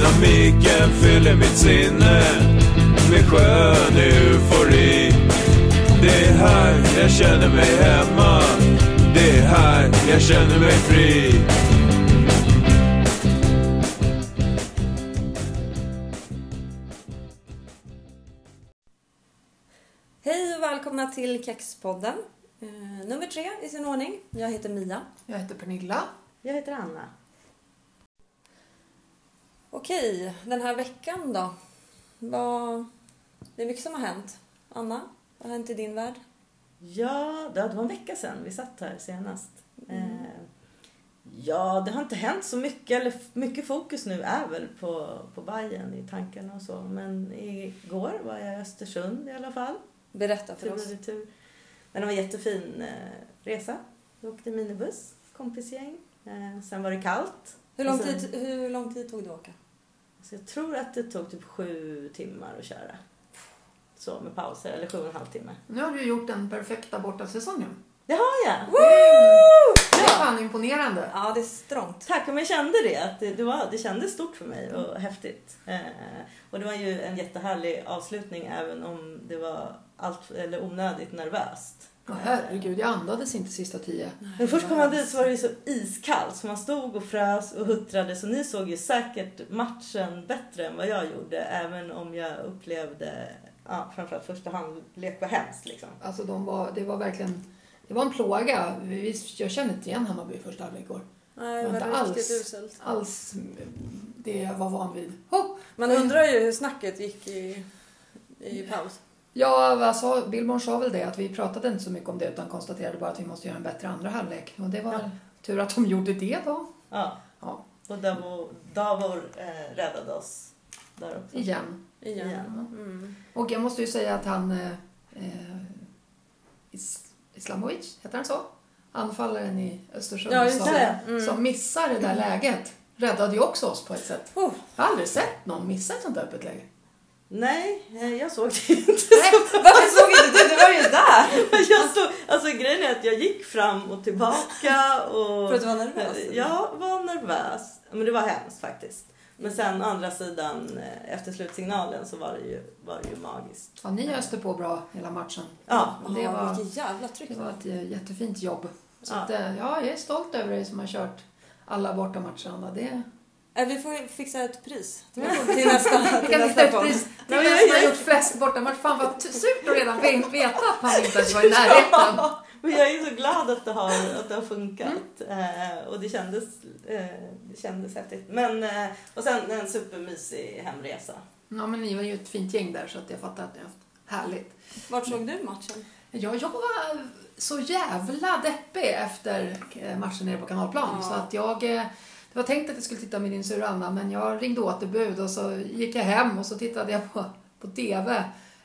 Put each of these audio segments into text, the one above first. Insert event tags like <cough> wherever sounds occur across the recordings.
Dynamiken fyller mitt sinne med skön eufori. Det är här jag känner mig hemma. Det är här jag känner mig fri. Hej och välkomna till Kexpodden. Eh, nummer tre i sin ordning. Jag heter Mia. Jag heter Pernilla. Jag heter Anna. Okej, den här veckan då? Vad... Det är mycket som har hänt. Anna, vad har hänt i din värld? Ja, det var en vecka sedan vi satt här senast. Eh, ja, det har inte hänt så mycket. Eller mycket fokus nu är väl på, på Bajen i tankarna och så. Men igår var jag i Östersund i alla fall. Berätta för Tur oss. retur. Men det var en jättefin eh, resa. Vi åkte minibuss, kompisgäng. Eh, sen var det kallt. Hur lång, tid, hur lång tid tog det att åka? Så jag tror att det tog typ sju timmar att köra. Så med pauser, eller sju och en halv timme. Nu har du gjort den perfekta bortasäsongen. Det har jag! Det är fan imponerande. Ja, det är strångt. Tack, men jag kände det. Att det, det, var, det kändes stort för mig och häftigt. Eh, och det var ju en jättehärlig avslutning även om det var allt, eller onödigt nervöst. Åh, herregud, jag andades inte sista tio. Men först kom man dit så var det ju så iskallt så man stod och frös och huttrade så ni såg ju säkert matchen bättre än vad jag gjorde även om jag upplevde ja, framförallt första halvlek var hemskt liksom. Alltså, de var, det var verkligen... Det var en plåga. Jag kände inte igen Hammarby i första halvlek igår. Nej, det Var inte riktigt alls. uselt. Alls det jag var van vid. Oh! Man undrar ju hur snacket gick i, i paus. Ja, sa, Billborn sa väl det att vi pratade inte så mycket om det utan konstaterade bara att vi måste göra en bättre andra halvlek. Och det var Ja. tur att de gjorde det då. Ja. Ja, Och Davor, Davor eh, räddade oss där också. igen. Igen. Igen. Mm. Och jag måste ju säga att han... Eh, eh, Is- Islamovic, heter han så? Anfallaren i Östersund Ja, som. Mm. som missar det där läget. Räddade ju också oss på ett sätt. Oh, Jag har aldrig sett någon missa ett sånt där öppet läge. Nej, eh, jag såg det inte. varför såg inte du? Du var ju där! Jag stod, alltså grejen är att jag gick fram och tillbaka och... För att du var nervös? Jag var nervös. Men det var hemskt faktiskt. Men sen å andra sidan eh, efter slutsignalen så var det ju, var det ju magiskt. Ja, ni öste på bra hela matchen. Ja. det var, vilket jävla tryck. det var ett eh, jättefint jobb. Så Ja. att, ja, jag är stolt över dig som har kört alla bortamatcherna. Det, Vi får fixa ett pris <laughs> till, nästa, det till kan nästa podd. pris till den som har gjort flest bortamatcher. Fan vad surt att redan ve- veta att han inte ens var i <laughs> närheten. Men jag är så glad att det har, att det har funkat. Eh, och det kändes, eh, det kändes häftigt. Men, eh, och sen en supermysig hemresa. Ja, men ni var ju ett fint gäng där så att jag fattar att ni har haft härligt. Vart såg du matchen? Ja, jag var så jävla deppig efter eh, matchen nere på Kanalplan. Ja. Så att jag... Det var tänkt att jag skulle titta med din syrra Anna, men jag ringde återbud och så gick jag hem och så tittade jag på, på TV.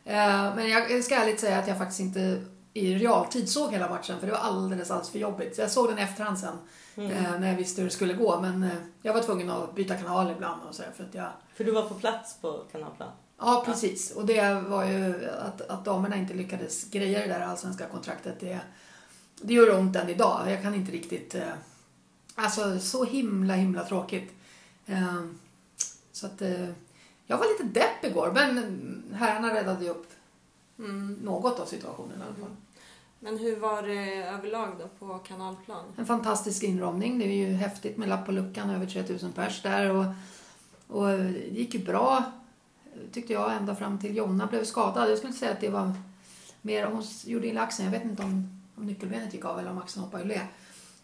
Eh, Men jag ska ärligt säga att jag faktiskt inte i realtid såg hela matchen för det var alldeles, alldeles för jobbigt. Så jag såg den i efterhand sen eh, när jag visste hur det skulle gå. Men eh, jag var tvungen att byta kanal ibland och så för att jag För du var på plats på Kanalplan. Ja, precis. Och det var ju att, att damerna inte lyckades greja det där allsvenska kontraktet. Det, det gör ont än idag. Jag kan inte riktigt... Alltså, så himla, himla tråkigt. Eh, så att... Eh, jag var lite depp igår, men herrarna räddade ju upp Mm. något av situationen i alla fall. Men hur var det överlag då på kanalplan? En fantastisk inramning. Det är ju häftigt med lapp på luckan, över 3000 pers där. Och, och det gick ju bra, tyckte jag, ända fram till Jonna blev skadad. Jag skulle säga att det var mer... Hon gjorde illa axeln. Jag vet inte om, om nyckelbenet gick av eller om axeln hoppade ur led.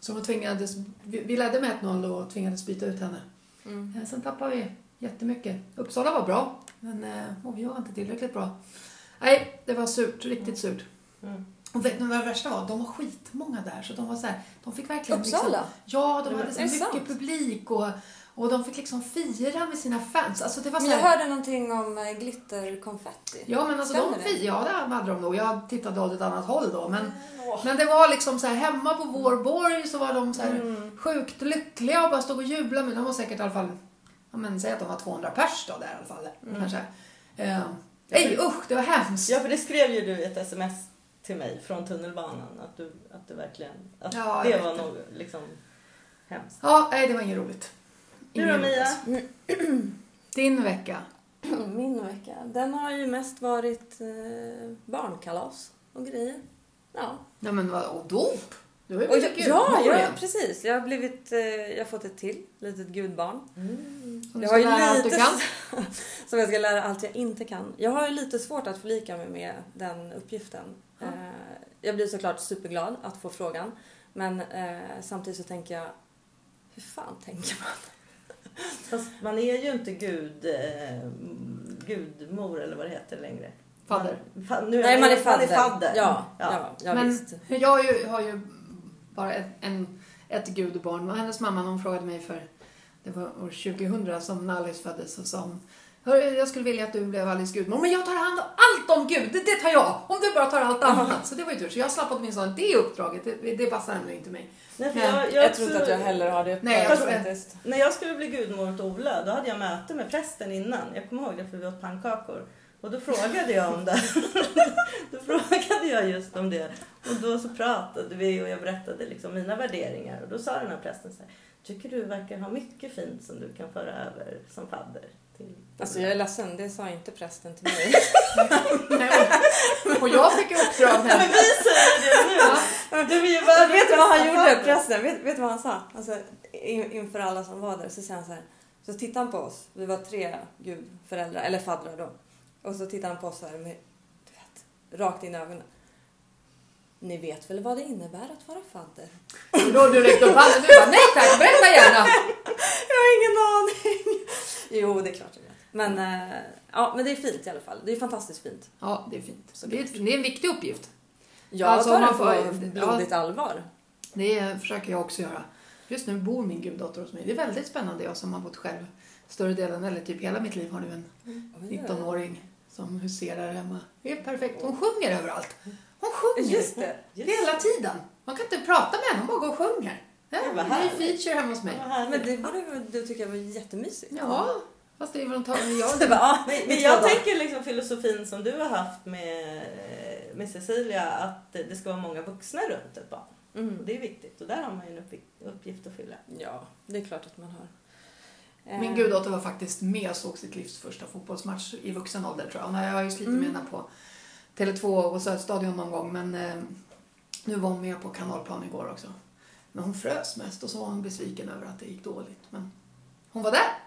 Så hon tvingades, vi vi ledde med 1-0 och tvingades byta ut henne. Mm. Eh, Sen tappade vi jättemycket. Uppsala var bra, men eh, Åby var inte tillräckligt bra. Nej, det var surt. Riktigt surt. Mm. Och vet ni vad det värsta var? De var skitmånga där. Så de var så här, de fick verkligen Uppsala? Liksom, ja, de hade så mycket publik och, och de fick liksom fira med sina fans. Alltså det var så Men jag här, hörde någonting om eh, glitterkonfetti. Ja, men alltså de Stämmer fi- Ja, det hade de nog. Jag tittade åt ett annat håll då. Men, Åh. men det var liksom så här, hemma på vår borg så var de så här Mm. sjukt lyckliga och bara stod och jublade. Men de var säkert i alla fall, ja men säg att de var 200 pers då där i alla fall. Mm. Kanske. Eh, Nej usch, det var hemskt. Ja, för det skrev ju du i ett sms till mig från tunnelbanan. Att du, att du verkligen... Att Ja, det var nog liksom hemskt. Ja, nej det var inget roligt. Du då Mia? Din vecka? <clears throat> Min vecka, den har ju mest varit eh, barnkalas och grejer. Ja. Ja men vad, och dop? Du har ju Och jag, ja, gudmor ja, igen. precis. Jag har, blivit, eh, jag har fått ett till litet gudbarn. Som du Jag ska har ju lära allt du lite kan. <laughs> som jag ska lära allt jag inte kan. Jag har ju lite svårt att förlika mig med den uppgiften. Ja. Eh, Jag blir såklart superglad att få frågan. Men eh, samtidigt så tänker jag, hur fan tänker man? Fast man är ju inte gud, eh, gudmor eller vad det heter längre. Fadder. Man, fa, nu, Nej, man är fadder. fadder. Ja, Ja. ja. ja, Men visst. jag har ju, har ju bara ett, en, ett gudbarn. Och hennes mamma hon frågade mig för, det var år 2000 som Alice föddes, så sa hon "Hörru, jag skulle vilja att du blev Alice gudmor, men jag tar hand om allt om Gud, det, det tar jag! Om du bara tar allt annat. Så det var ju tur. Så jag slapp åtminstone det uppdraget, det, det passar ändå inte mig. Nej, för Nej, jag, Jag, jag, tror inte att jag heller har det Nej, jag faktiskt. När jag skulle bli gudmor åt Ola, då hade jag möte med prästen innan. Jag kommer ihåg det för vi åt pannkakor. Och då frågade jag om det. <laughs> då frågade jag just om det. Och då så pratade vi och jag berättade liksom mina värderingar. Och då sa den här prästen så här. Tycker du verkar ha mycket fint som du kan föra över som fadder till Alltså jag är ledsen, det sa inte prästen till mig. Och jag fick ju uppdrag Men här. vi säger det nu! Ja. Du är vet du vad han gjorde, prästen? Vet, vet du vad han sa? Alltså, in, inför alla som var där så säger han så här. Så tittade han på oss. Vi var tre gudföräldrar, eller faddrar då. Och så tittade han på oss så här med, du vet, rakt in i ögonen. Ni vet väl vad det innebär att vara fadder? Då du räckte upp handen du bara nej tack, berätta gärna. Jag har ingen aning. Jo, det är klart jag vet. Men, eh, ja, men det är fint i alla fall. Det är fantastiskt fint. Ja, det är fint. Så det, är, det är en viktig uppgift. Jag Alltså, tar man det på får- blodigt allvar. Det försöker jag också göra. Just nu bor min guddotter hos mig. Det är väldigt spännande. Jag som har bott själv större delen, eller typ hela mitt liv, har nu en 19-åring som huserar hemma. Det är perfekt. Hon sjunger överallt. Hon sjunger Just det. hela tiden. Man kan inte prata med henne, hon bara går och sjunger. Ja, Ja, vad ny feature hemma hos mig. Härligt. Men det borde du tycka var jättemysigt. Ja, fast det är väl antagligen <laughs> jag. Det bara, Men, jag tänker liksom filosofin som du har haft med, med Cecilia att det ska vara många vuxna runt ett barn. Mm. det är viktigt och där har man ju en uppgift- att fylla. Ja, det är klart att man har. Eh, Min guddotter var faktiskt med och såg sitt livs första fotbollsmatch i vuxen ålder tror jag. Hon har- Jag har ju slitit med Mm. henne på Tele2 och Södstadion någon gång men eh, nu var hon med på kanalplan igår också. Men hon frös mest och så var hon besviken över att det gick dåligt. Men hon var där.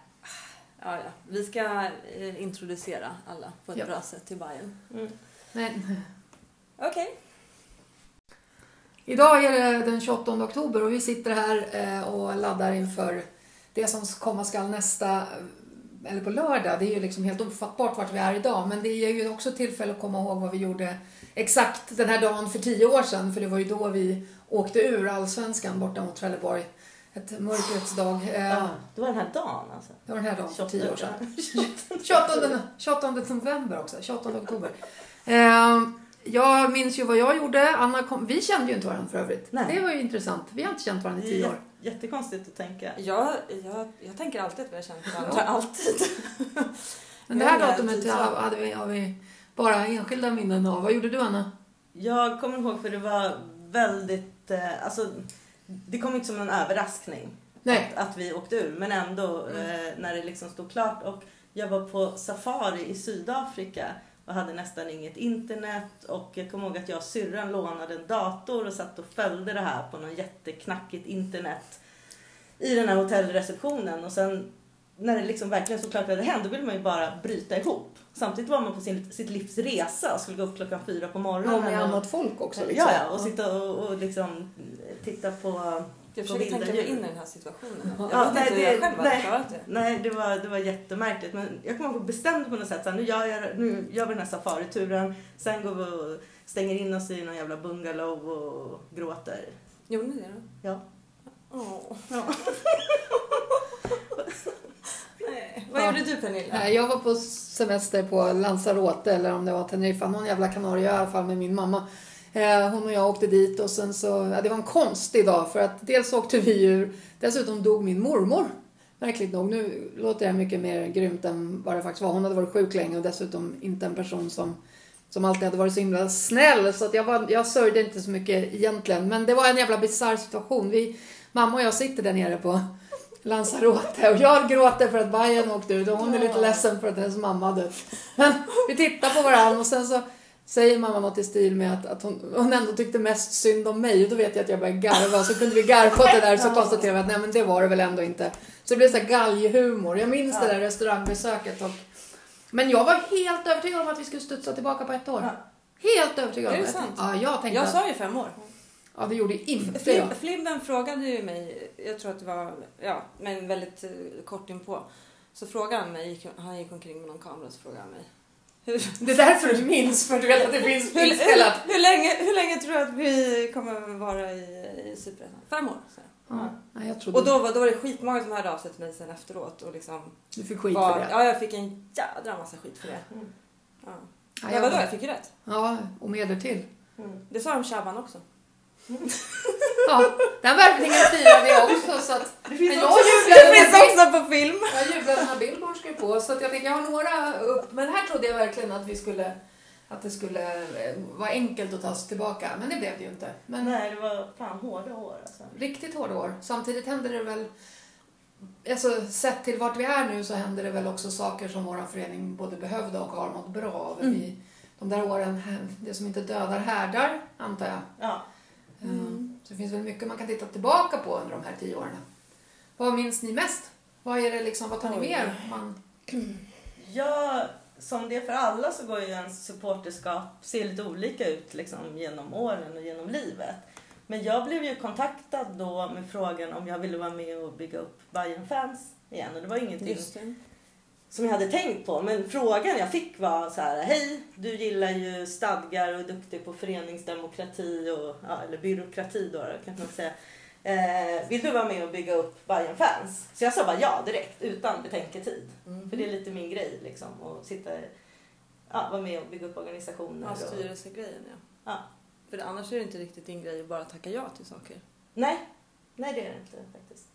Ja, ja. Vi ska eh, introducera alla på ett Ja. bra sätt till Bayern. Mm. Men, Okej. idag är det den 28 oktober och vi sitter här eh, och laddar inför det som komma skall nästa, eller på lördag. Det är ju liksom helt ofattbart vart vi är idag. Men det är ju också tillfälle att komma ihåg vad vi gjorde exakt den här dagen för tio år sedan. För det var ju då vi åkte ur allsvenskan borta mot Trelleborg. Ett mörkrets dag. Eh, Ja, det var den här dagen alltså. Det var den här dagen för tio år sedan. 28. 28, 28 november också, 28 oktober. Eh, jag minns ju vad jag gjorde. Anna kom, vi kände ju inte varandra för övrigt. Nej. Det var ju intressant. Vi har inte känt varandra i tio år. Jättekonstigt att tänka. Jag, jag, jag tänker alltid att vi har känt varandra. Alltid. <laughs> Men det här Ja, datumet hade vi, har vi bara enskilda minnen av. Vad gjorde du Anna? Jag kommer ihåg för det var väldigt, eh, alltså det kom inte som en överraskning Nej. Att, att vi åkte ur men ändå Mm. eh, när det liksom stod klart och jag var på safari i Sydafrika och hade nästan inget internet och jag kommer ihåg att jag och syrran lånade en dator och satt och följde det här på någon jätteknackigt internet i den här hotellreceptionen och sen när det liksom verkligen så klart hade hänt då ville man ju bara bryta ihop. Samtidigt var man på sin, sitt livs resa och skulle gå upp klockan fyra på morgonen. Ja, med och- annat folk också. Liksom. Ja, och sitta och, och liksom titta på... Jag försöker tänka mig djur. in i den här situationen. Jag Ja, vet nej, inte hur det- jag själv nej. det. Nej, det var, det var jättemärkligt. Men jag kommer ihåg att bestämde på något sätt att nu gör, jag, nu gör vi den här safarituren. Sen går vi och stänger in oss i någon jävla bungalow och gråter. Gjorde ni det då? Ja. <laughs> Nej. Vad Ja. gjorde du Pernilla? Nej, Jag var på semester på Lanzarote eller om det var Teneriffa, någon jävla Kanarieö i alla fall med min mamma. Eh, Hon och jag åkte dit och sen så, ja, det var en konstig dag för att dels åkte vi ur, dessutom dog min mormor. Märkligt nog, nu låter här mycket mer grymt än vad det faktiskt var. Hon hade varit sjuk länge och dessutom inte en person som, som alltid hade varit så himla snäll. Så att jag, var, jag sörjde inte så mycket egentligen. Men det var en jävla bisarr situation. Vi, mamma och jag sitter där nere på Lanzarote och jag gråter för att Bayern åkte ut och hon är lite ledsen för att hennes mamma dött. Men <laughs> vi tittar på varandra och sen så säger mamma något i stil med att, att hon, hon ändå tyckte mest synd om mig då vet jag att jag började garva så kunde vi garva åt det där så konstaterade vi att nej men det var det väl ändå inte. Så det blev så här galghumor. Jag minns det Ja. där restaurangbesöket och men jag var helt övertygad om att vi skulle studsa tillbaka på ett år. Ja. Helt övertygad Är om det sant? Ja, jag tänkte Jag sa ju fem år. ja det gjorde inte Flim, jag. Flimben frågade ju mig, jag tror att det var, ja, men väldigt eh, kort inpå. Så frågade han mig, han gick omkring med någon kamera så frågade han mig. Det är därför du minns, för du vet att det finns hur, hur, inspelat. hur, länge, hur länge tror du att vi kommer vara i, i Superettan? Fem år. Så. Ja, nej, jag trodde Och då, var- då var det skitmånga som hörde av sig till mig sen efteråt. Och liksom du fick skit var, för det. Ja, jag fick en jädra massa skit för det. Mm. Ja. Ja, jag vadå, jag fick ju rätt. Ja, och mer därtill. Mm. Det sa de Shaban också. Ja, den värvningen firade jag också så att... Det finns Men jag också- Det finns också på film! jag jublade när Billborn skrev på så att jag tänkte jag har några upp. Men här trodde jag verkligen att vi skulle... Att det skulle eh, vara enkelt att ta sig tillbaka. Men det blev det ju inte. Men Nej, det var fan hårda år alltså. riktigt hårda år. Samtidigt händer det väl... Alltså sett till vart vi är nu så händer det väl också saker som vår förening både behövde och har mått bra av. Mm. Vi, de där åren, det som inte dödar härdar, antar jag. Ja. Mm. Så det finns väl mycket man kan titta tillbaka på under de här tio åren. Vad minns ni mest? Vad, är det liksom, vad tar ni med er? Man, Ja, som det är för alla så går ju ens supporterskap, ser lite olika ut liksom genom åren och genom livet. Men jag blev ju kontaktad då med frågan om jag ville vara med och bygga upp Bayern fans igen och det var ingenting Just det. Som jag hade tänkt på. Men frågan jag fick var så här: Hej, du gillar ju stadgar och är duktig på föreningsdemokrati och, ja, eller byråkrati då, kan man säga. Eh, vill du vara med och bygga upp Bayern fans? Så jag sa bara ja direkt, utan betänketid. Mm. För det är lite min grej liksom. Och sitta, ja, vara med och bygga upp organisationer. Ja, styrelsegrejen ja. Ja. För annars är det inte riktigt din grej att bara tacka ja till saker. nej, nej det är det inte faktiskt.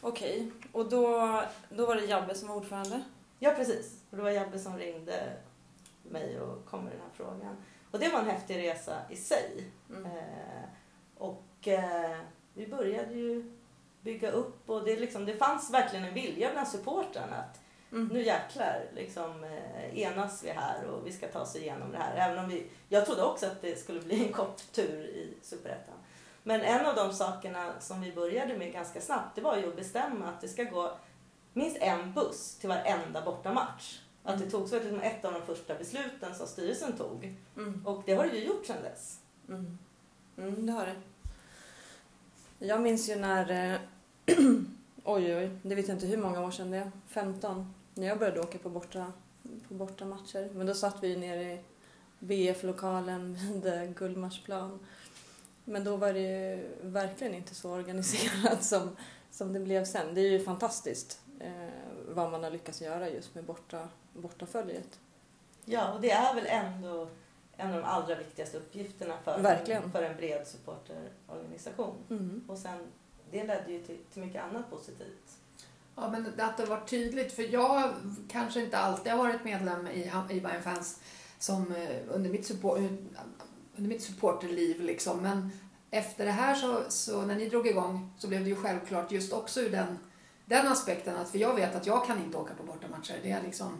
Okej, och då, då var det Jabbe som var ordförande. Ja precis. Och det var Jabbe som ringde mig och kom med den här frågan. Och det var en häftig resa i sig. Mm. Eh, och eh, vi började ju bygga upp och det, liksom, det fanns verkligen en vilja bland supportrarna att Mm. nu jäklar liksom, eh, enas vi här och vi ska ta oss igenom det här. Även om vi, jag trodde också att det skulle bli en kort tur i Superettan. Men en av de sakerna som vi började med ganska snabbt det var ju att bestämma att det ska gå minst en buss till varenda bortamatch. Att det togs väl liksom ett av de första besluten som styrelsen tog. Mm. Och det har det ju gjort sedan dess. Mm. Mm, det har det. Jag minns ju när... Eh, <clears throat> oj, oj, det vet jag inte hur många år sedan det är. 15. När jag började åka på borta, på borta matcher. Men då satt vi ju nere i BF-lokalen <laughs> vid Gullmarsplan. Men då var det ju verkligen inte så organiserat <laughs> som, som det blev sen. Det är ju fantastiskt eh, vad man har lyckats göra just med borta, bortaföljet. Ja, och det är väl ändå en av de allra viktigaste uppgifterna för, Verkligen. för en bred supporterorganisation. Mm. Och sen, det ledde ju till, till mycket annat positivt. ja, men att det var tydligt, för jag kanske inte alltid har varit medlem i, i Bayern Fans som eh, under mitt, support, under mitt supporterliv liksom. Men efter det här så, så när ni drog igång så blev det ju självklart just också ur den, den aspekten att för jag vet att jag kan inte åka på bortamatcher. Det är liksom,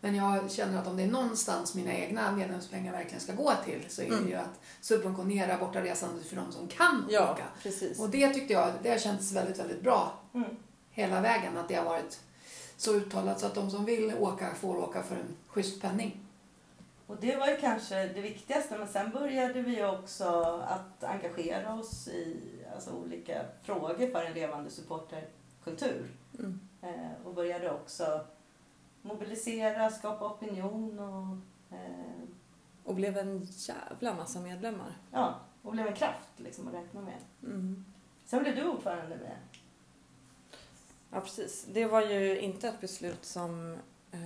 men jag känner att om det är någonstans mina egna medlemspengar verkligen ska gå till så är det Mm. ju att subventionera bortaresandet för de som kan Ja, åka. precis. Och det tyckte jag, det har känts väldigt, väldigt bra Mm. hela vägen. Att det har varit så uttalat så att de som vill åka får åka för en schysst penning. Och det var ju kanske det viktigaste, men sen började vi också att engagera oss i alltså, olika frågor för en levande supporterkultur. Mm. Eh, och började också mobilisera, skapa opinion och, eh, Och blev en jävla massa medlemmar. ja, och blev en kraft liksom, att räkna med. Mm. Sen blev du ordförande med. Ja, precis. Det var ju inte ett beslut som, eh,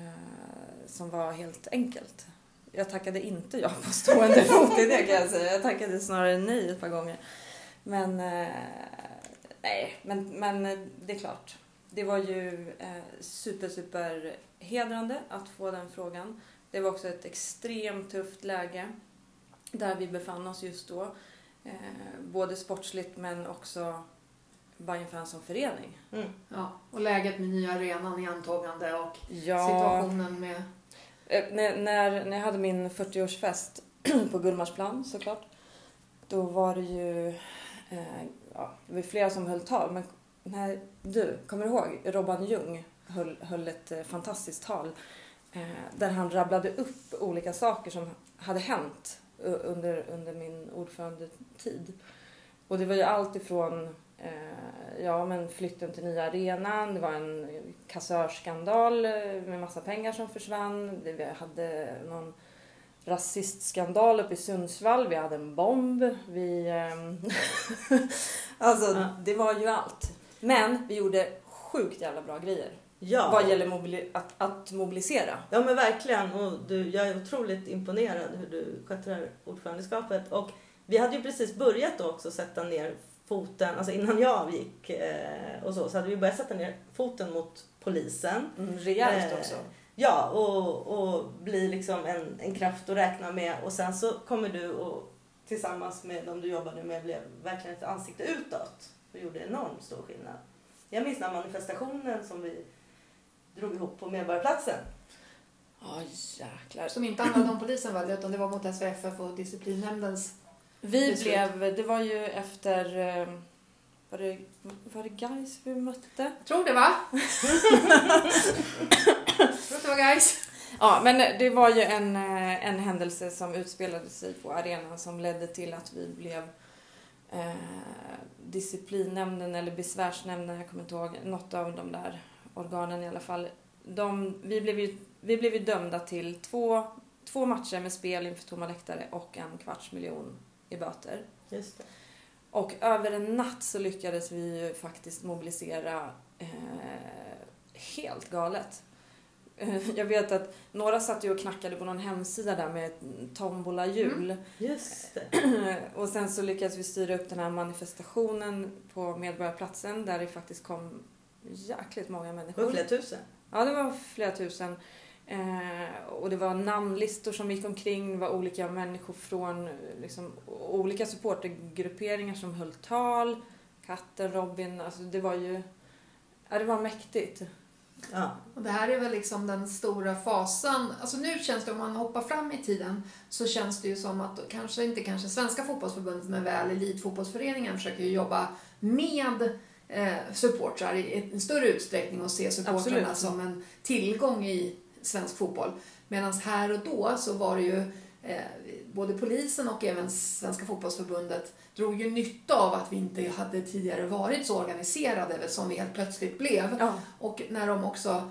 som var helt enkelt. Jag tackade inte ja på stående <laughs> fot i det kan jag säga. Jag tackade snarare nej ett par gånger. Men, eh, nej, men, men det är klart. Det var ju eh, super, super hedrande att få den frågan. Det var också ett extremt tufft läge där vi befann oss just då. Eh, både sportsligt men också Bayern Fans som förening. Mm. Ja, och läget med nya arenan i antagande och Ja, situationen med... eh, när, när, när jag hade min 40-årsfest <clears throat> på Gullmarsplan såklart. Då var det ju eh, ja, det var flera som höll tal. Men när du, kommer du ihåg? Robban Ljung höll, höll ett eh, fantastiskt tal. Eh, där han rabblade upp olika saker som hade hänt under, under min ordförandetid. Och det var ju allt ifrån eh, ja, men flytten till nya arenan, det var en kassörskandal eh, med massa pengar som försvann. Det- Vi hade någon rasistskandal uppe i Sundsvall, vi hade en bomb. Vi, ehm, <laughs> alltså Ja. det var ju allt. Men vi gjorde sjukt jävla bra grejer Ja. vad gäller mobili- att, att mobilisera. Ja men verkligen. Och du, jag är otroligt imponerad hur du här ordförandeskapet. Och vi hade ju precis börjat också sätta ner foten, alltså innan jag avgick eh, och så, så hade vi börjat sätta ner foten mot polisen. Mm, rejält Eh, också. Ja, och, och bli liksom en, en kraft att räkna med. Och sen så kommer du och tillsammans med de du jobbade med blev verkligen ett ansikte utåt. Och gjorde enormt stor skillnad. Jag minns den här manifestationen som vi drog ihop på Medborgarplatsen. Ja jäklar. Som inte handlade om polisen väl, utan det var mot SVFF och disciplinnämndens... Vi Beslut. blev, det var ju efter, eh, var det, var det guys vi mötte? Jag tror det va? <laughs> <laughs> var guys. Ja, men det var ju en, eh, en händelse som utspelade sig på arenan som ledde till att vi blev eh, disciplinnämnden eller besvärsnämnden, jag kommer inte ihåg, något av de där organen i alla fall. De, vi, blev ju, vi blev ju dömda till två, två matcher med spel inför tomma läktare och en kvarts miljon i böter. Just det. Och över en natt så lyckades vi ju faktiskt mobilisera eh, helt galet. Eh, Jag vet att några satt ju och knackade på någon hemsida där med ett tombola-hjul. Just det. <clears throat> och sen så lyckades vi styra upp den här manifestationen på Medborgarplatsen där det faktiskt kom jäkligt många Det var människor. flera tusen. Ja, det var flera tusen. Eh, och det var namnlistor som gick omkring, det var olika människor från liksom, olika supportergrupperingar som höll tal. Katten, Robin, alltså det var ju... Ja, det var mäktigt. Ja. Och det här är väl liksom den stora fasan. Alltså nu känns det, om man hoppar fram i tiden, så känns det ju som att kanske inte kanske Svenska fotbollsförbundet, men väl Elitfotbollsföreningen försöker ju jobba med eh, supportrar i en större utsträckning och se supportrarna Absolut. som en tillgång i svensk fotboll. Medan här och då så var det ju både polisen och även Svenska fotbollsförbundet drog ju nytta av att vi inte hade tidigare varit så organiserade som vi helt plötsligt blev. Ja, Och när de också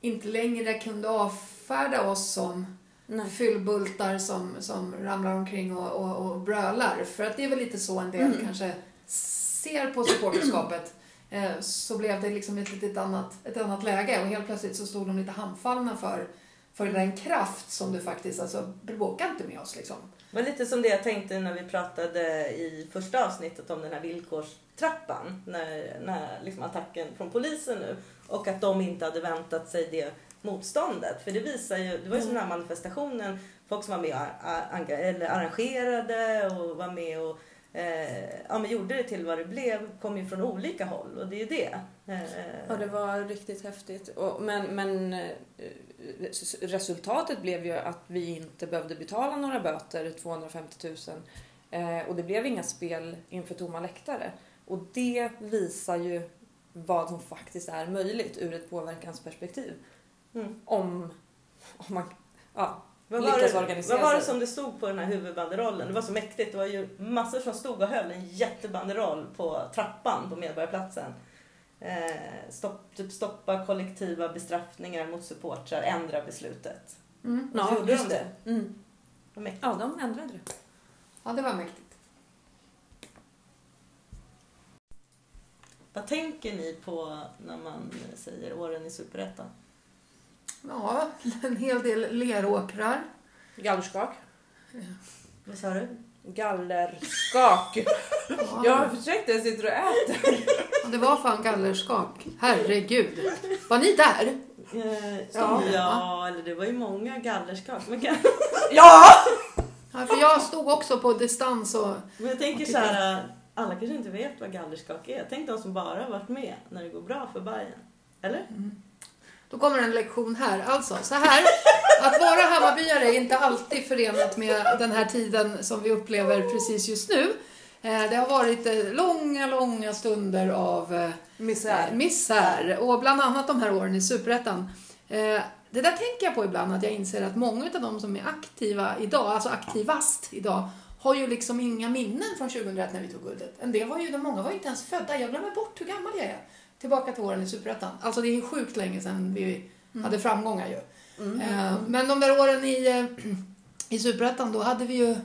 inte längre kunde avfärda oss som nej. fyllbultar som, som ramlar omkring och, och, och brölar. För att det är väl lite så en del Mm. kanske ser på supporterskapet. Eh, så blev det liksom ett litet annat, ett annat läge och helt plötsligt så stod de lite handfallna för, för den kraft som du faktiskt, alltså bråka inte med oss liksom. Var lite som det jag tänkte när vi pratade i första avsnittet om den här villkorstrappan. När, när liksom attacken från polisen nu. Och att de inte hade väntat sig det motståndet. För det visar ju, det var ju som den här manifestationen. Folk som var med och eller arrangerade och var med och eh, ja, men gjorde det till vad det blev. Kom ju från olika håll och det är ju det. Eh, Ja, det var riktigt häftigt. Och, men men eh, resultatet blev ju att vi inte behövde betala några böter, 250 000. Eh, och det blev inga spel inför tomma läktare. Och det visar ju vad som faktiskt är möjligt ur ett påverkansperspektiv. mm. Om, om man ja, Vad var, lyckas det, organisera vad var det som det stod på den här huvudbanderollen? Det var så mäktigt. Det var ju massor som stod och höll en jättebanderoll på trappan på Medborgarplatsen. Eh, stopp, typ stoppa kollektiva bestraffningar mot supportrar, ändra beslutet. Mm. Ja, gjorde just de det. Mm. Ja, de ändrade det. Ja, det var mäktigt. Vad tänker ni på när man säger åren i Superettan? Ja, <laughs> en hel del leråkrar. Gallerskak. Vad sa du? Gallerskak. Ja, Jag har försökt, jag sitter och äter. Det var fan gallerskak. Herregud. Var ni där? Eh, Ja. ja. eller det var ju många gallerskak. Men, kan- Ja! Ja, för jag stod också på distans och... men jag tänker så här. alla kanske inte vet vad gallerskak är. Tänk de som bara har varit med när det går bra för Bayern. Eller? Då kommer en lektion här. Alltså, så här. Att vara Hammarbyare är inte alltid förenat med den här tiden som vi upplever precis just nu. Eh, Det har varit eh, långa, långa stunder av eh, Misär. Misär. Och bland annat de här åren i Superettan. Det där tänker jag på ibland, att jag inser att många av de som är aktiva idag, alltså aktivast idag, har ju liksom inga minnen från 2001 när vi tog guldet. En del var ju, många var ju inte ens födda. Jag glömmer bort hur gammal jag är. Tillbaka till åren i Superettan. Alltså det är ju sjukt länge sedan vi hade framgångar ju. Eh, Men de där åren i, eh, i Superettan, då hade vi ju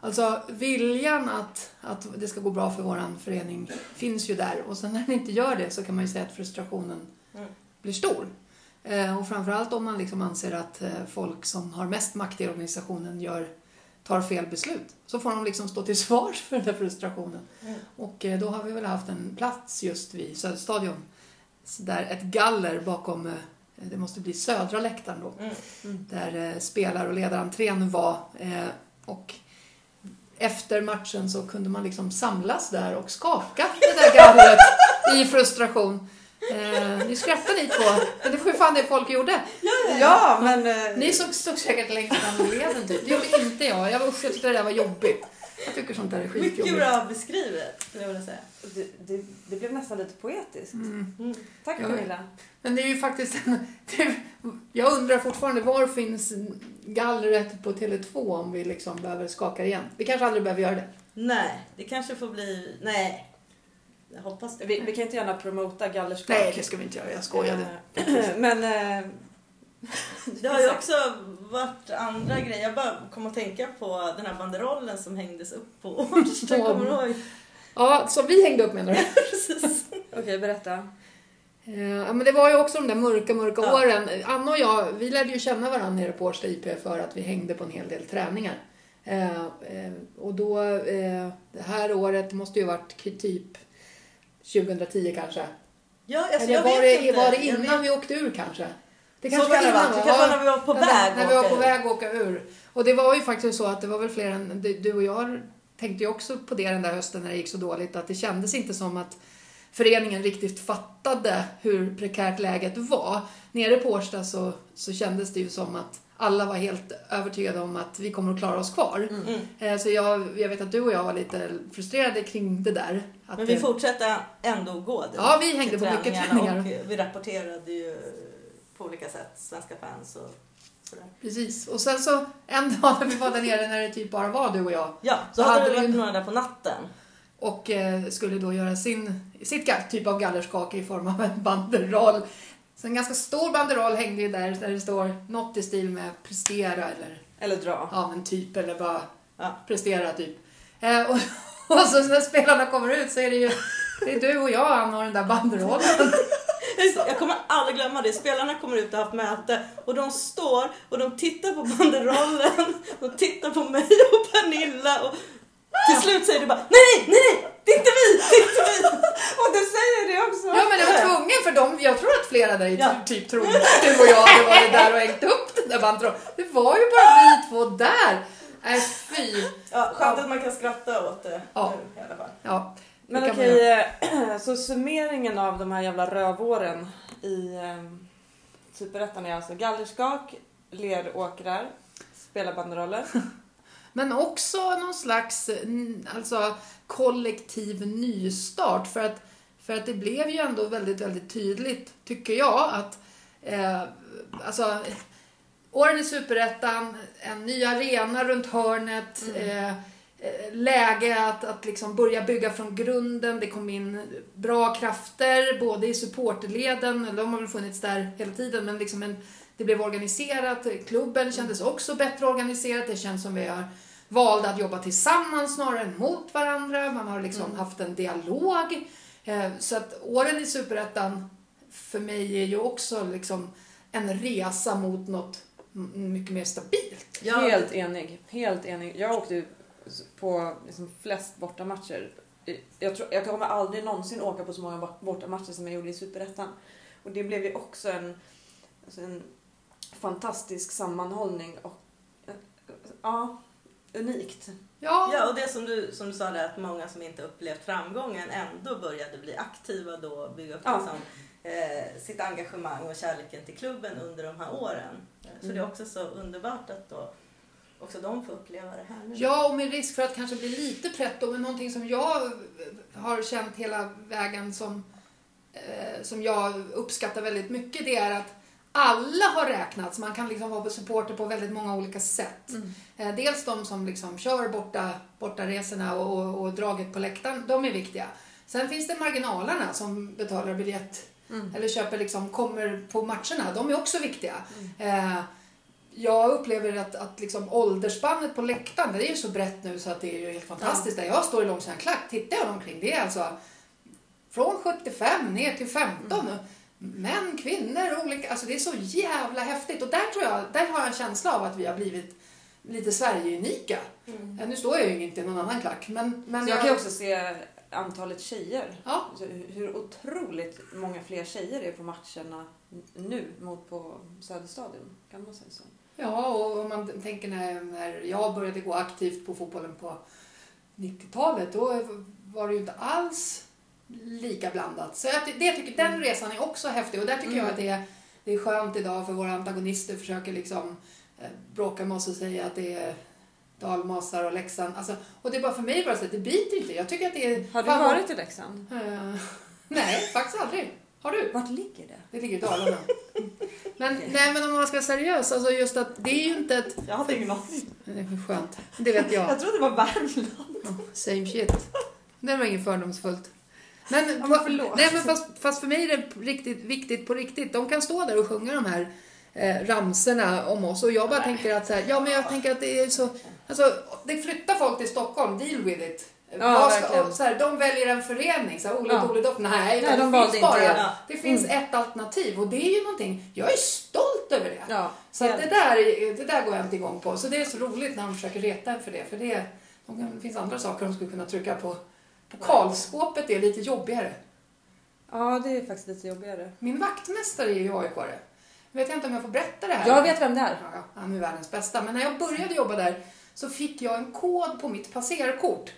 Alltså viljan att, att det ska gå bra för våran förening finns ju där och sen när den inte gör det så kan man ju säga att frustrationen Mm. blir stor. Eh, och framförallt om man liksom anser att eh, folk som har mest makt i organisationen gör, tar fel beslut. Så får de liksom stå till svars för den där frustrationen. Mm. Och eh, då har vi väl haft en plats just vid Söderstadion. Där ett galler bakom, eh, det måste bli södra läktaren då Mm. där eh, spelar och ledarentrén var. Och efter matchen så kunde man liksom samlas där och skaka det där gallret i frustration. Eh, ni skrattar ni två, men det var ju fan det folk gjorde. Ja, men... eh, Ni såg, stod säkert längst fram i leden typ. Det gjorde inte jag. Jag var usch, jag tyckte det där var jobbigt. Jag tycker sånt där är Mycket skitjobbigt. bra beskrivet, skulle jag vilja säga. Det, det, det blev nästan lite poetiskt. Mm. Mm. Tack Ja, Camilla. Men det är ju faktiskt en, det, Jag undrar fortfarande, var finns gallret på Tele2 om vi liksom behöver skaka igen? Vi kanske aldrig behöver göra det. Nej, det kanske får bli... Nej. Jag hoppas det. Vi, vi kan inte gärna promota gallerskap. Nej, det ska vi inte göra. Jag skojade. Eh, <clears throat> Men... eh, <laughs> Det har ju också varit andra grejer. Jag bara kom att tänka på den här banderollen som hängdes upp på <laughs> Årsta. Kommer du ihåg? Ja, som vi hängde upp menar du? <laughs> Okej, berätta. Eh, Ja, men det var ju också de där mörka, mörka Ja. åren. Anna och jag, vi lärde ju känna varandra nere på Årsta IP för att vi hängde på en hel del träningar. Eh, eh, och då, eh, det här året måste ju varit typ 2010 kanske. Ja, alltså, Eller jag var vet det, inte. var det innan vi åkte ur kanske? Det Så kan det vara. Det kanske var när vi var på när- väg När vi var på ur. väg att åka ur. Och det var ju faktiskt så att det var väl fler än du och jag tänkte ju också på det den där hösten när det gick så dåligt att det kändes inte som att föreningen riktigt fattade hur prekärt läget var. Nere på Årsta så, så kändes det ju som att alla var helt övertygade om att vi kommer att klara oss kvar. Mm. Eh, Så jag, jag vet att du och jag var lite frustrerade kring det där. Att Men vi det- fortsatte ändå gå dit. Ja, vi hängde på mycket träningar. Och vi rapporterade ju på olika sätt, svenska fans och sådär. Precis. Och sen så en dag när vi var där nere när det typ bara var du och jag Ja, så Så hade hade det vi varit ju- några där på natten. Och eh, skulle då göra sin, sitt typ av gallerskake i form av en banderoll. Så en ganska stor banderoll hängde ju där där det står något i stil med prestera eller Eller dra. ja men typ eller bara Ja. prestera typ. Eh, och, <laughs> och så när spelarna kommer ut så är det ju det är du och jag Anna och den där banderollen. <laughs> Jag kommer aldrig glömma det. Spelarna kommer ut och har haft möte och de står och de tittar på banderollen. De tittar på mig och Pernilla och till slut säger du bara nej, nej, nej, det är inte vi, det är inte vi. <laughs> Och du säger det också! Ja men jag var tvungen för dem, jag tror att flera där i Ja. typ trodde att du och jag hade varit där och hängt upp den där banderollen. Det var ju bara vi två där. Nej fy. Ja, skönt att man kan skratta åt det Ja. nu i alla fall. Ja, det Men okej, eh, <clears throat> så summeringen av de här jävla rövåren i eh, Superettan är alltså gallerskak, leråkrar, spela banderoller. <laughs> Men också någon slags mm, alltså, kollektiv nystart. För att, för att det blev ju ändå väldigt, väldigt tydligt, tycker jag, att eh, alltså, åren i Superettan, en ny arena runt hörnet, eh, eh, läge att, att liksom börja bygga från grunden. Det kom in bra krafter, både i supporterleden, de har väl funnits där hela tiden, men liksom en, det blev organiserat. Klubben kändes också bättre organiserat. Det känns som vi har valde att jobba tillsammans snarare än mot varandra. Man har liksom haft en dialog. Eh, Så att åren i Superettan för mig är ju också liksom en resa mot något mycket mer stabilt. Ja, Helt enig. Helt enig. Jag åkte på liksom flest bortamatcher. Jag, tror, jag kommer aldrig någonsin åka på så många bort- bortamatcher som jag gjorde i Superettan. Och det blev ju också en, alltså en fantastisk sammanhållning. Och, eh, ja, unikt. Ja, Ja, och det som du, som du sa där, att många som inte upplevt framgången ändå började bli aktiva då och bygga upp Ja. liksom, eh, sitt engagemang och kärleken till klubben under de här åren. Eh, Så det är också så underbart att då också de får uppleva det här nu. Ja, och med risk för att kanske bli lite pretto, men någonting som jag har känt hela vägen som, eh, som jag uppskattar väldigt mycket, det är att alla har räknats. Man kan liksom vara supporter på väldigt många olika sätt. Eh, dels de som liksom kör borta, borta resorna och, och, och draget på läktaren, de är viktiga. Sen finns det marginalerna som betalar biljett eller köper liksom, kommer på matcherna. De är också viktiga. Eh, jag upplever att, att liksom åldersspannet på läktaren, det är ju så brett nu så att det är ju helt fantastiskt. Där jag står i långsidan klack, tittar jag omkring, det är alltså från 75 ner till 15. Män, kvinnor, olika, alltså det är så jävla häftigt. Och där tror jag, där har jag en känsla av att vi har blivit lite Sverige-unika. Eh, Nu står jag ju inte i någon annan klack, men... men Så jag kan också se antalet tjejer. Ja, hur- otroligt många fler tjejer är på matcherna nu mot på Söderstadion. Kan man säga så? Ja, och om man tänker när, när jag började gå aktivt på fotbollen på 90-talet, då var det ju inte alls lika blandat. Så jag, det tycker, den resan är också häftig och där tycker jag att det är, det är skönt idag för våra antagonister försöker liksom eh, bråka med oss och säga att det är dalmasar och Leksand. Alltså, och det är bara för mig bara så att det biter inte. Jag tycker att det är... Har du varit i Leksand? Eh, nej, faktiskt aldrig. Har du? Vart ligger det? Det ligger i Dalarna. <laughs> Men, nej, men om man ska vara seriös, alltså just att det är ju inte ett... Jag hade ingen aning. Det är skönt. Det vet jag. <laughs> Jag trodde det var Värmland. Ja, Same shit. Det var inget fördomsfullt. Men, Ja, men nej, men fast, fast för mig är det riktigt viktigt på riktigt. De kan stå där och sjunga de här eh, ramserna om oss och jag bara tänker att så här, ja men jag tänker att det är så, alltså det flyttar folk till Stockholm, deal with it. Ja, ska, så här, de väljer en förening, så här, Ole Ja. Dole Doff. Nej, Nej, de det finns inte bara. Ja. det finns ett alternativ och det är ju någonting, jag är stolt över det. Ja. Så det, där, är- det där går jag inte igång på. Så det är så roligt när de försöker reta en för det. För det, de det finns andra saker de skulle kunna trycka på. På Karlskåpet är lite jobbigare. ja, det är faktiskt lite jobbigare. Min vaktmästare är ju aik -are. Jag vet inte om jag får berätta det här. Jag vet vem det är. Ja, han är världens bästa. Men när jag började jobba där så fick jag en kod på mitt passerkort.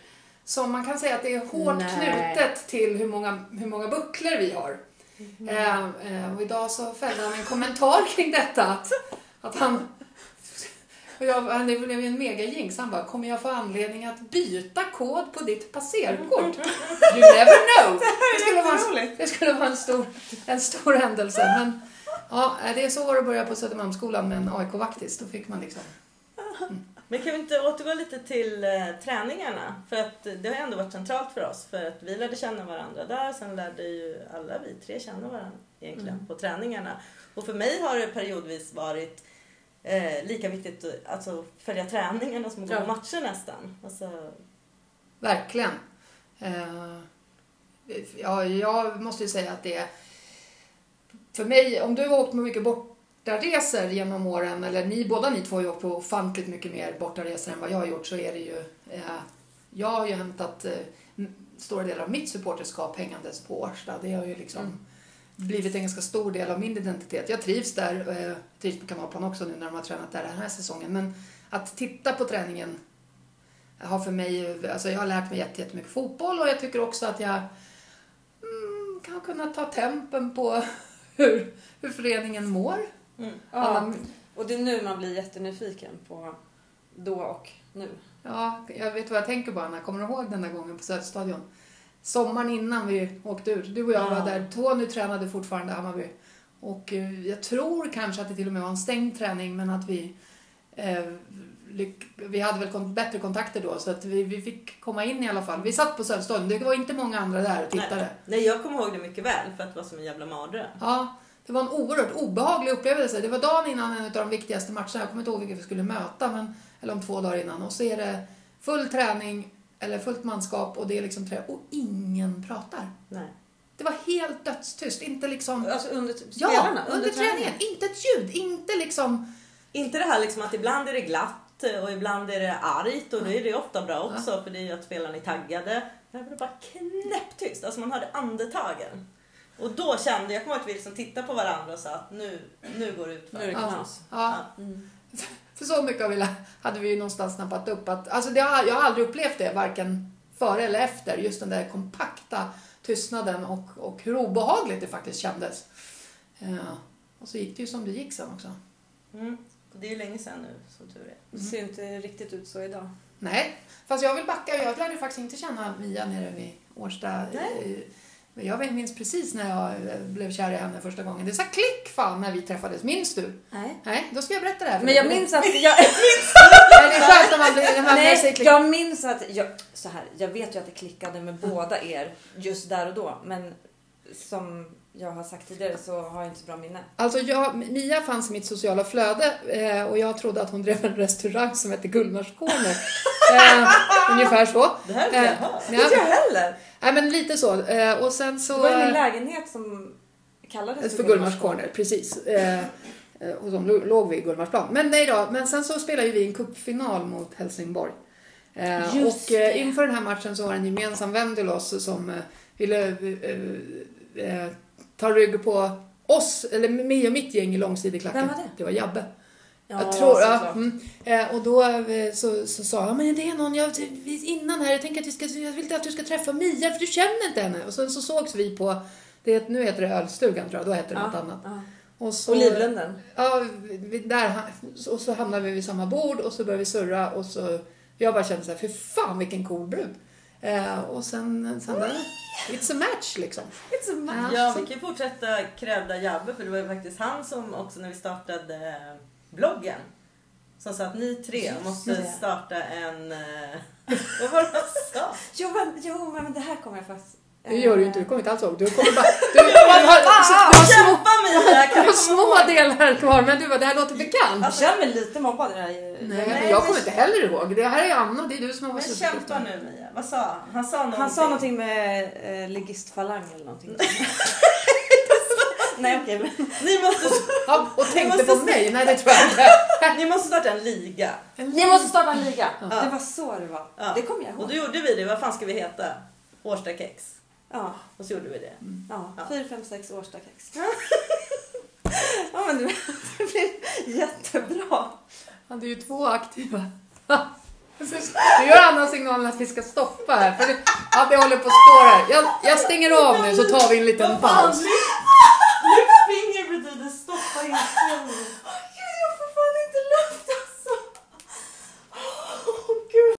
Som man kan säga att det är hårt Nej. knutet till hur många, hur många bucklor vi har. Eh, eh, och idag så fällde han en kommentar <laughs> kring detta. Att, att han... Och jag, han blev ju en megajinx. Han bara, kommer jag få anledning att byta kod på ditt passerkort? <laughs> You never know! Det skulle vara, en- det skulle vara en, stor, en stor händelse. Men ja, det är så var det började på Södermalmsskolan med en AIK-vaktis. Då fick man liksom... Men kan vi inte återgå lite till eh, träningarna? För att eh, det har ändå varit centralt för oss. För att vi lärde känna varandra där. Sen lärde ju alla vi tre känna varandra egentligen Mm. på träningarna. Och för mig har det periodvis varit eh, lika viktigt att alltså, följa träningarna som att gå på matcher nästan. Alltså, Verkligen. Eh, ja, jag måste ju säga att det är... För mig, om du har åkt på mycket bortaresor genom åren, eller ni båda ni två har ju åkt på ofantligt mycket mer bortaresor än vad jag har gjort, så är det ju... Eh, jag har ju hämtat eh, stora delar av mitt supporterskap hängandes på Årsta. Det har ju liksom blivit en ganska stor del av min identitet. Jag trivs där, eh, trivs på Kanalplan också nu när de har tränat där den här säsongen. Men att titta på träningen har för mig, alltså jag har lärt mig jätte- jättemycket fotboll och jag tycker också att jag mm, kan kunna ta tempen på <laughs> hur, hur föreningen mår. mm. Ja. Alla, Och det är nu man blir jättenyfiken på då och nu. ja, jag vet vad jag tänker på Anna. Kommer du ihåg den där gången på Söderstadion? Sommaren innan vi åkte ut. Du och jag Ja. var där. Tony tränade fortfarande Hammarby. Och eh, jag tror kanske att det till och med var en stängd träning men att vi eh, vi hade väl bättre kontakter då så att vi, vi fick komma in i alla fall. Vi satt på Söderstadion. Det var inte många andra där och tittade. nej, nej, jag kommer ihåg det mycket väl för att det var som en jävla mardröm. Ja, det var en oerhört obehaglig upplevelse. Det var dagen innan en av de viktigaste matcherna. Jag kommer inte ihåg vilka vi skulle möta, men, eller om två dagar innan. Och så är det full träning, eller fullt manskap och det är liksom trä och ingen pratar. Nej. Det var helt dödstyst. Inte liksom... Alltså under Ja, spelarna? under träningen. Inte ett ljud. Inte liksom... Inte det här liksom att ibland är det glatt och ibland är det argt och då är det ofta bra också för det är ju att spelarna är taggade. Här var det bara knäpptyst, alltså man hörde andetagen. Och då kände jag, kommer ihåg att vi liksom tittade på varandra och sa att nu, nu går det ut Nu är det Ja. knas. Ja. Mm. För så mycket vi, lä- hade vi ju någonstans snappat upp att, alltså det har, jag har aldrig upplevt det, varken före eller efter, just den där kompakta tystnaden och, och hur obehagligt det faktiskt kändes. Ja. Och så gick det ju som det gick sen också. Mm. Och det är ju länge sedan nu, som tur är. Det ser ju inte riktigt ut så idag. Nej, fast jag vill backa. Jag lärde faktiskt inte känna Mia nere vid Årsta. Nej. Jag minns precis när jag eh, blev kär i henne första gången. Det sa klick fan när vi träffades. Minns du? Nej. Nej, då ska jag berätta det här för Men dig. jag minns att jag... <laughs> Nej, jag minns att... Jag, så här, jag vet ju att det klickade med båda er just där och då. Men som jag har sagt tidigare så har jag inte så bra minne. Alltså jag, Mia fanns i mitt sociala flöde eh, och jag trodde att hon drev en restaurang som hette Gullmars <laughs> eh, ungefär så. Det här har inte jag Eh, hört. Inte jag ja, heller! Nej, men lite så. Eh, och sen så... Det var ju min eh, lägenhet som kallades För Gullmars Corner, precis. Eh, och lo- låg vid Gullmarsplan. Men nej då, men sen så spelade ju vi en cupfinal mot Helsingborg. Just och eh, inför den här matchen så var det en gemensam vän till oss som ville ta rygg på oss, eller mig och mitt gäng i långsideklacken. Vem var det? Det var Jabbe. Ja, jag tror, ja, mm, eh, och då eh, så, så sa jag, men det är någon, jag, innan här, jag tänker att vi ska, jag vill att du ska träffa Mia för du känner inte henne. Och sen så sågs vi på, det, nu heter det Ölstugan tror jag, då heter det något annat. Ja. Och, så, Och Livlunden. Ja, vi, där, och så hamnade vi vid samma bord och så började vi surra och så, jag bara kände så här, för fan vilken cool brud. Eh, och sen, sen där, it's a match liksom. It's a match. Ja, vi kan ju fortsätta krävda Jabbe för det var ju faktiskt han som också när vi startade eh, bloggen som sa att ni tre Just måste det. starta en... eh, <laughs> Vad var det han sa? Jo men, jo, men det här kommer jag faktiskt... Det gör du inte, du kommer inte alls ihåg. Du kommer bara... <laughs> Du, du, har, du, har, du, har små, du har små delar kvar men du bara, det här låter bekant. Jag känner mig lite mobbad i det här. Nej, Nej, men jag kommer men- inte heller ihåg. Det här är Anna, det är du som har Men suttit kämpa nu Mia. Vad sa han? Han sa någonting. Han sa någonting med eh, ligistfalang eller någonting. <laughs> Nej okej men. Ni måste, Ja, och tänkte måste på mig? Nej, det tror jag inte. <laughs> ni måste starta en liga. Ni måste starta en liga. Ja. Det var så det var. Ja. Det kommer jag Och ihåg. då gjorde vi det. Vad fan ska vi heta? Årsta kex. Ja, Och så gjorde vi det. ja. Ja. 4, 5, 6 Årstakex. ja men det, det blir jättebra. Han är ju två aktiva. <laughs> Nu gör Anna signalen att vi ska stoppa här. För det, ja, det håller på att stå här. Jag, jag stänger av nu så tar vi en liten paus. Mitt finger betyder stoppa inspelningen. Gud jag får fan inte luft alltså. Åh gud.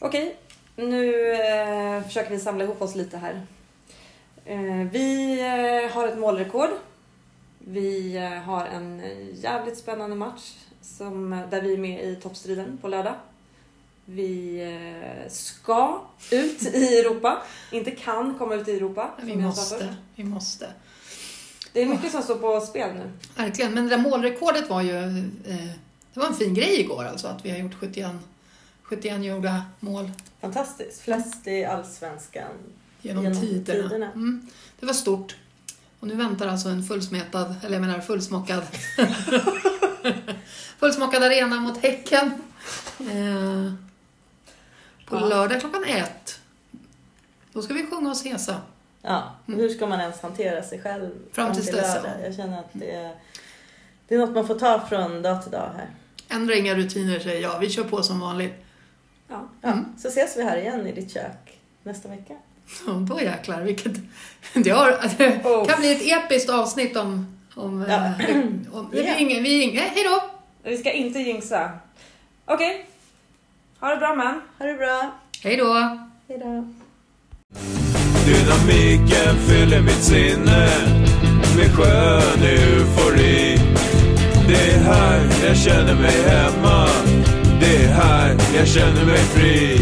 Okej, nu eh, försöker vi samla ihop oss lite här. Eh, vi eh, har ett målrekord. Vi eh, har en jävligt spännande match som, eh, där vi är med i toppstriden på lördag. Vi eh, ska ut i Europa. Inte kan komma ut i Europa. Vi måste, vi måste. Det är mycket som står på spel nu. Verkligen, men det där målrekordet var ju... Det var en fin grej igår alltså, att vi har gjort 71, 71 gjorda mål Fantastiskt. Flest i Allsvenskan. genom, Genom tiderna. tiderna. Mm, det var stort. Och nu väntar alltså en fullsmetad, eller jag menar fullsmockad, <laughs> fullsmockad arena mot Häcken. Eh, på Ja. lördag klockan ett. Då ska vi sjunga oss hesa. Ja, hur ska man ens hantera sig själv Fram tills dess, ja. Jag känner att det är, det är något man får ta från dag till dag här. Ändra inga rutiner säger jag, vi kör på som vanligt. Ja. Ja, Mm. Så ses vi här igen i ditt kök nästa vecka. Och då jäklar, vilket... Det, har, det Oh. kan bli ett episkt avsnitt om... om, Ja. eh, om vi Ja. ringer, vi ringer. Hej då! Vi ska inte jinxa. Okej. Ha det bra man. Ha det bra. Hej då! Hej då. Dynamiken fyller mitt sinne med skön eufori. Det är här jag känner mig hemma. Här jag känner mig fri.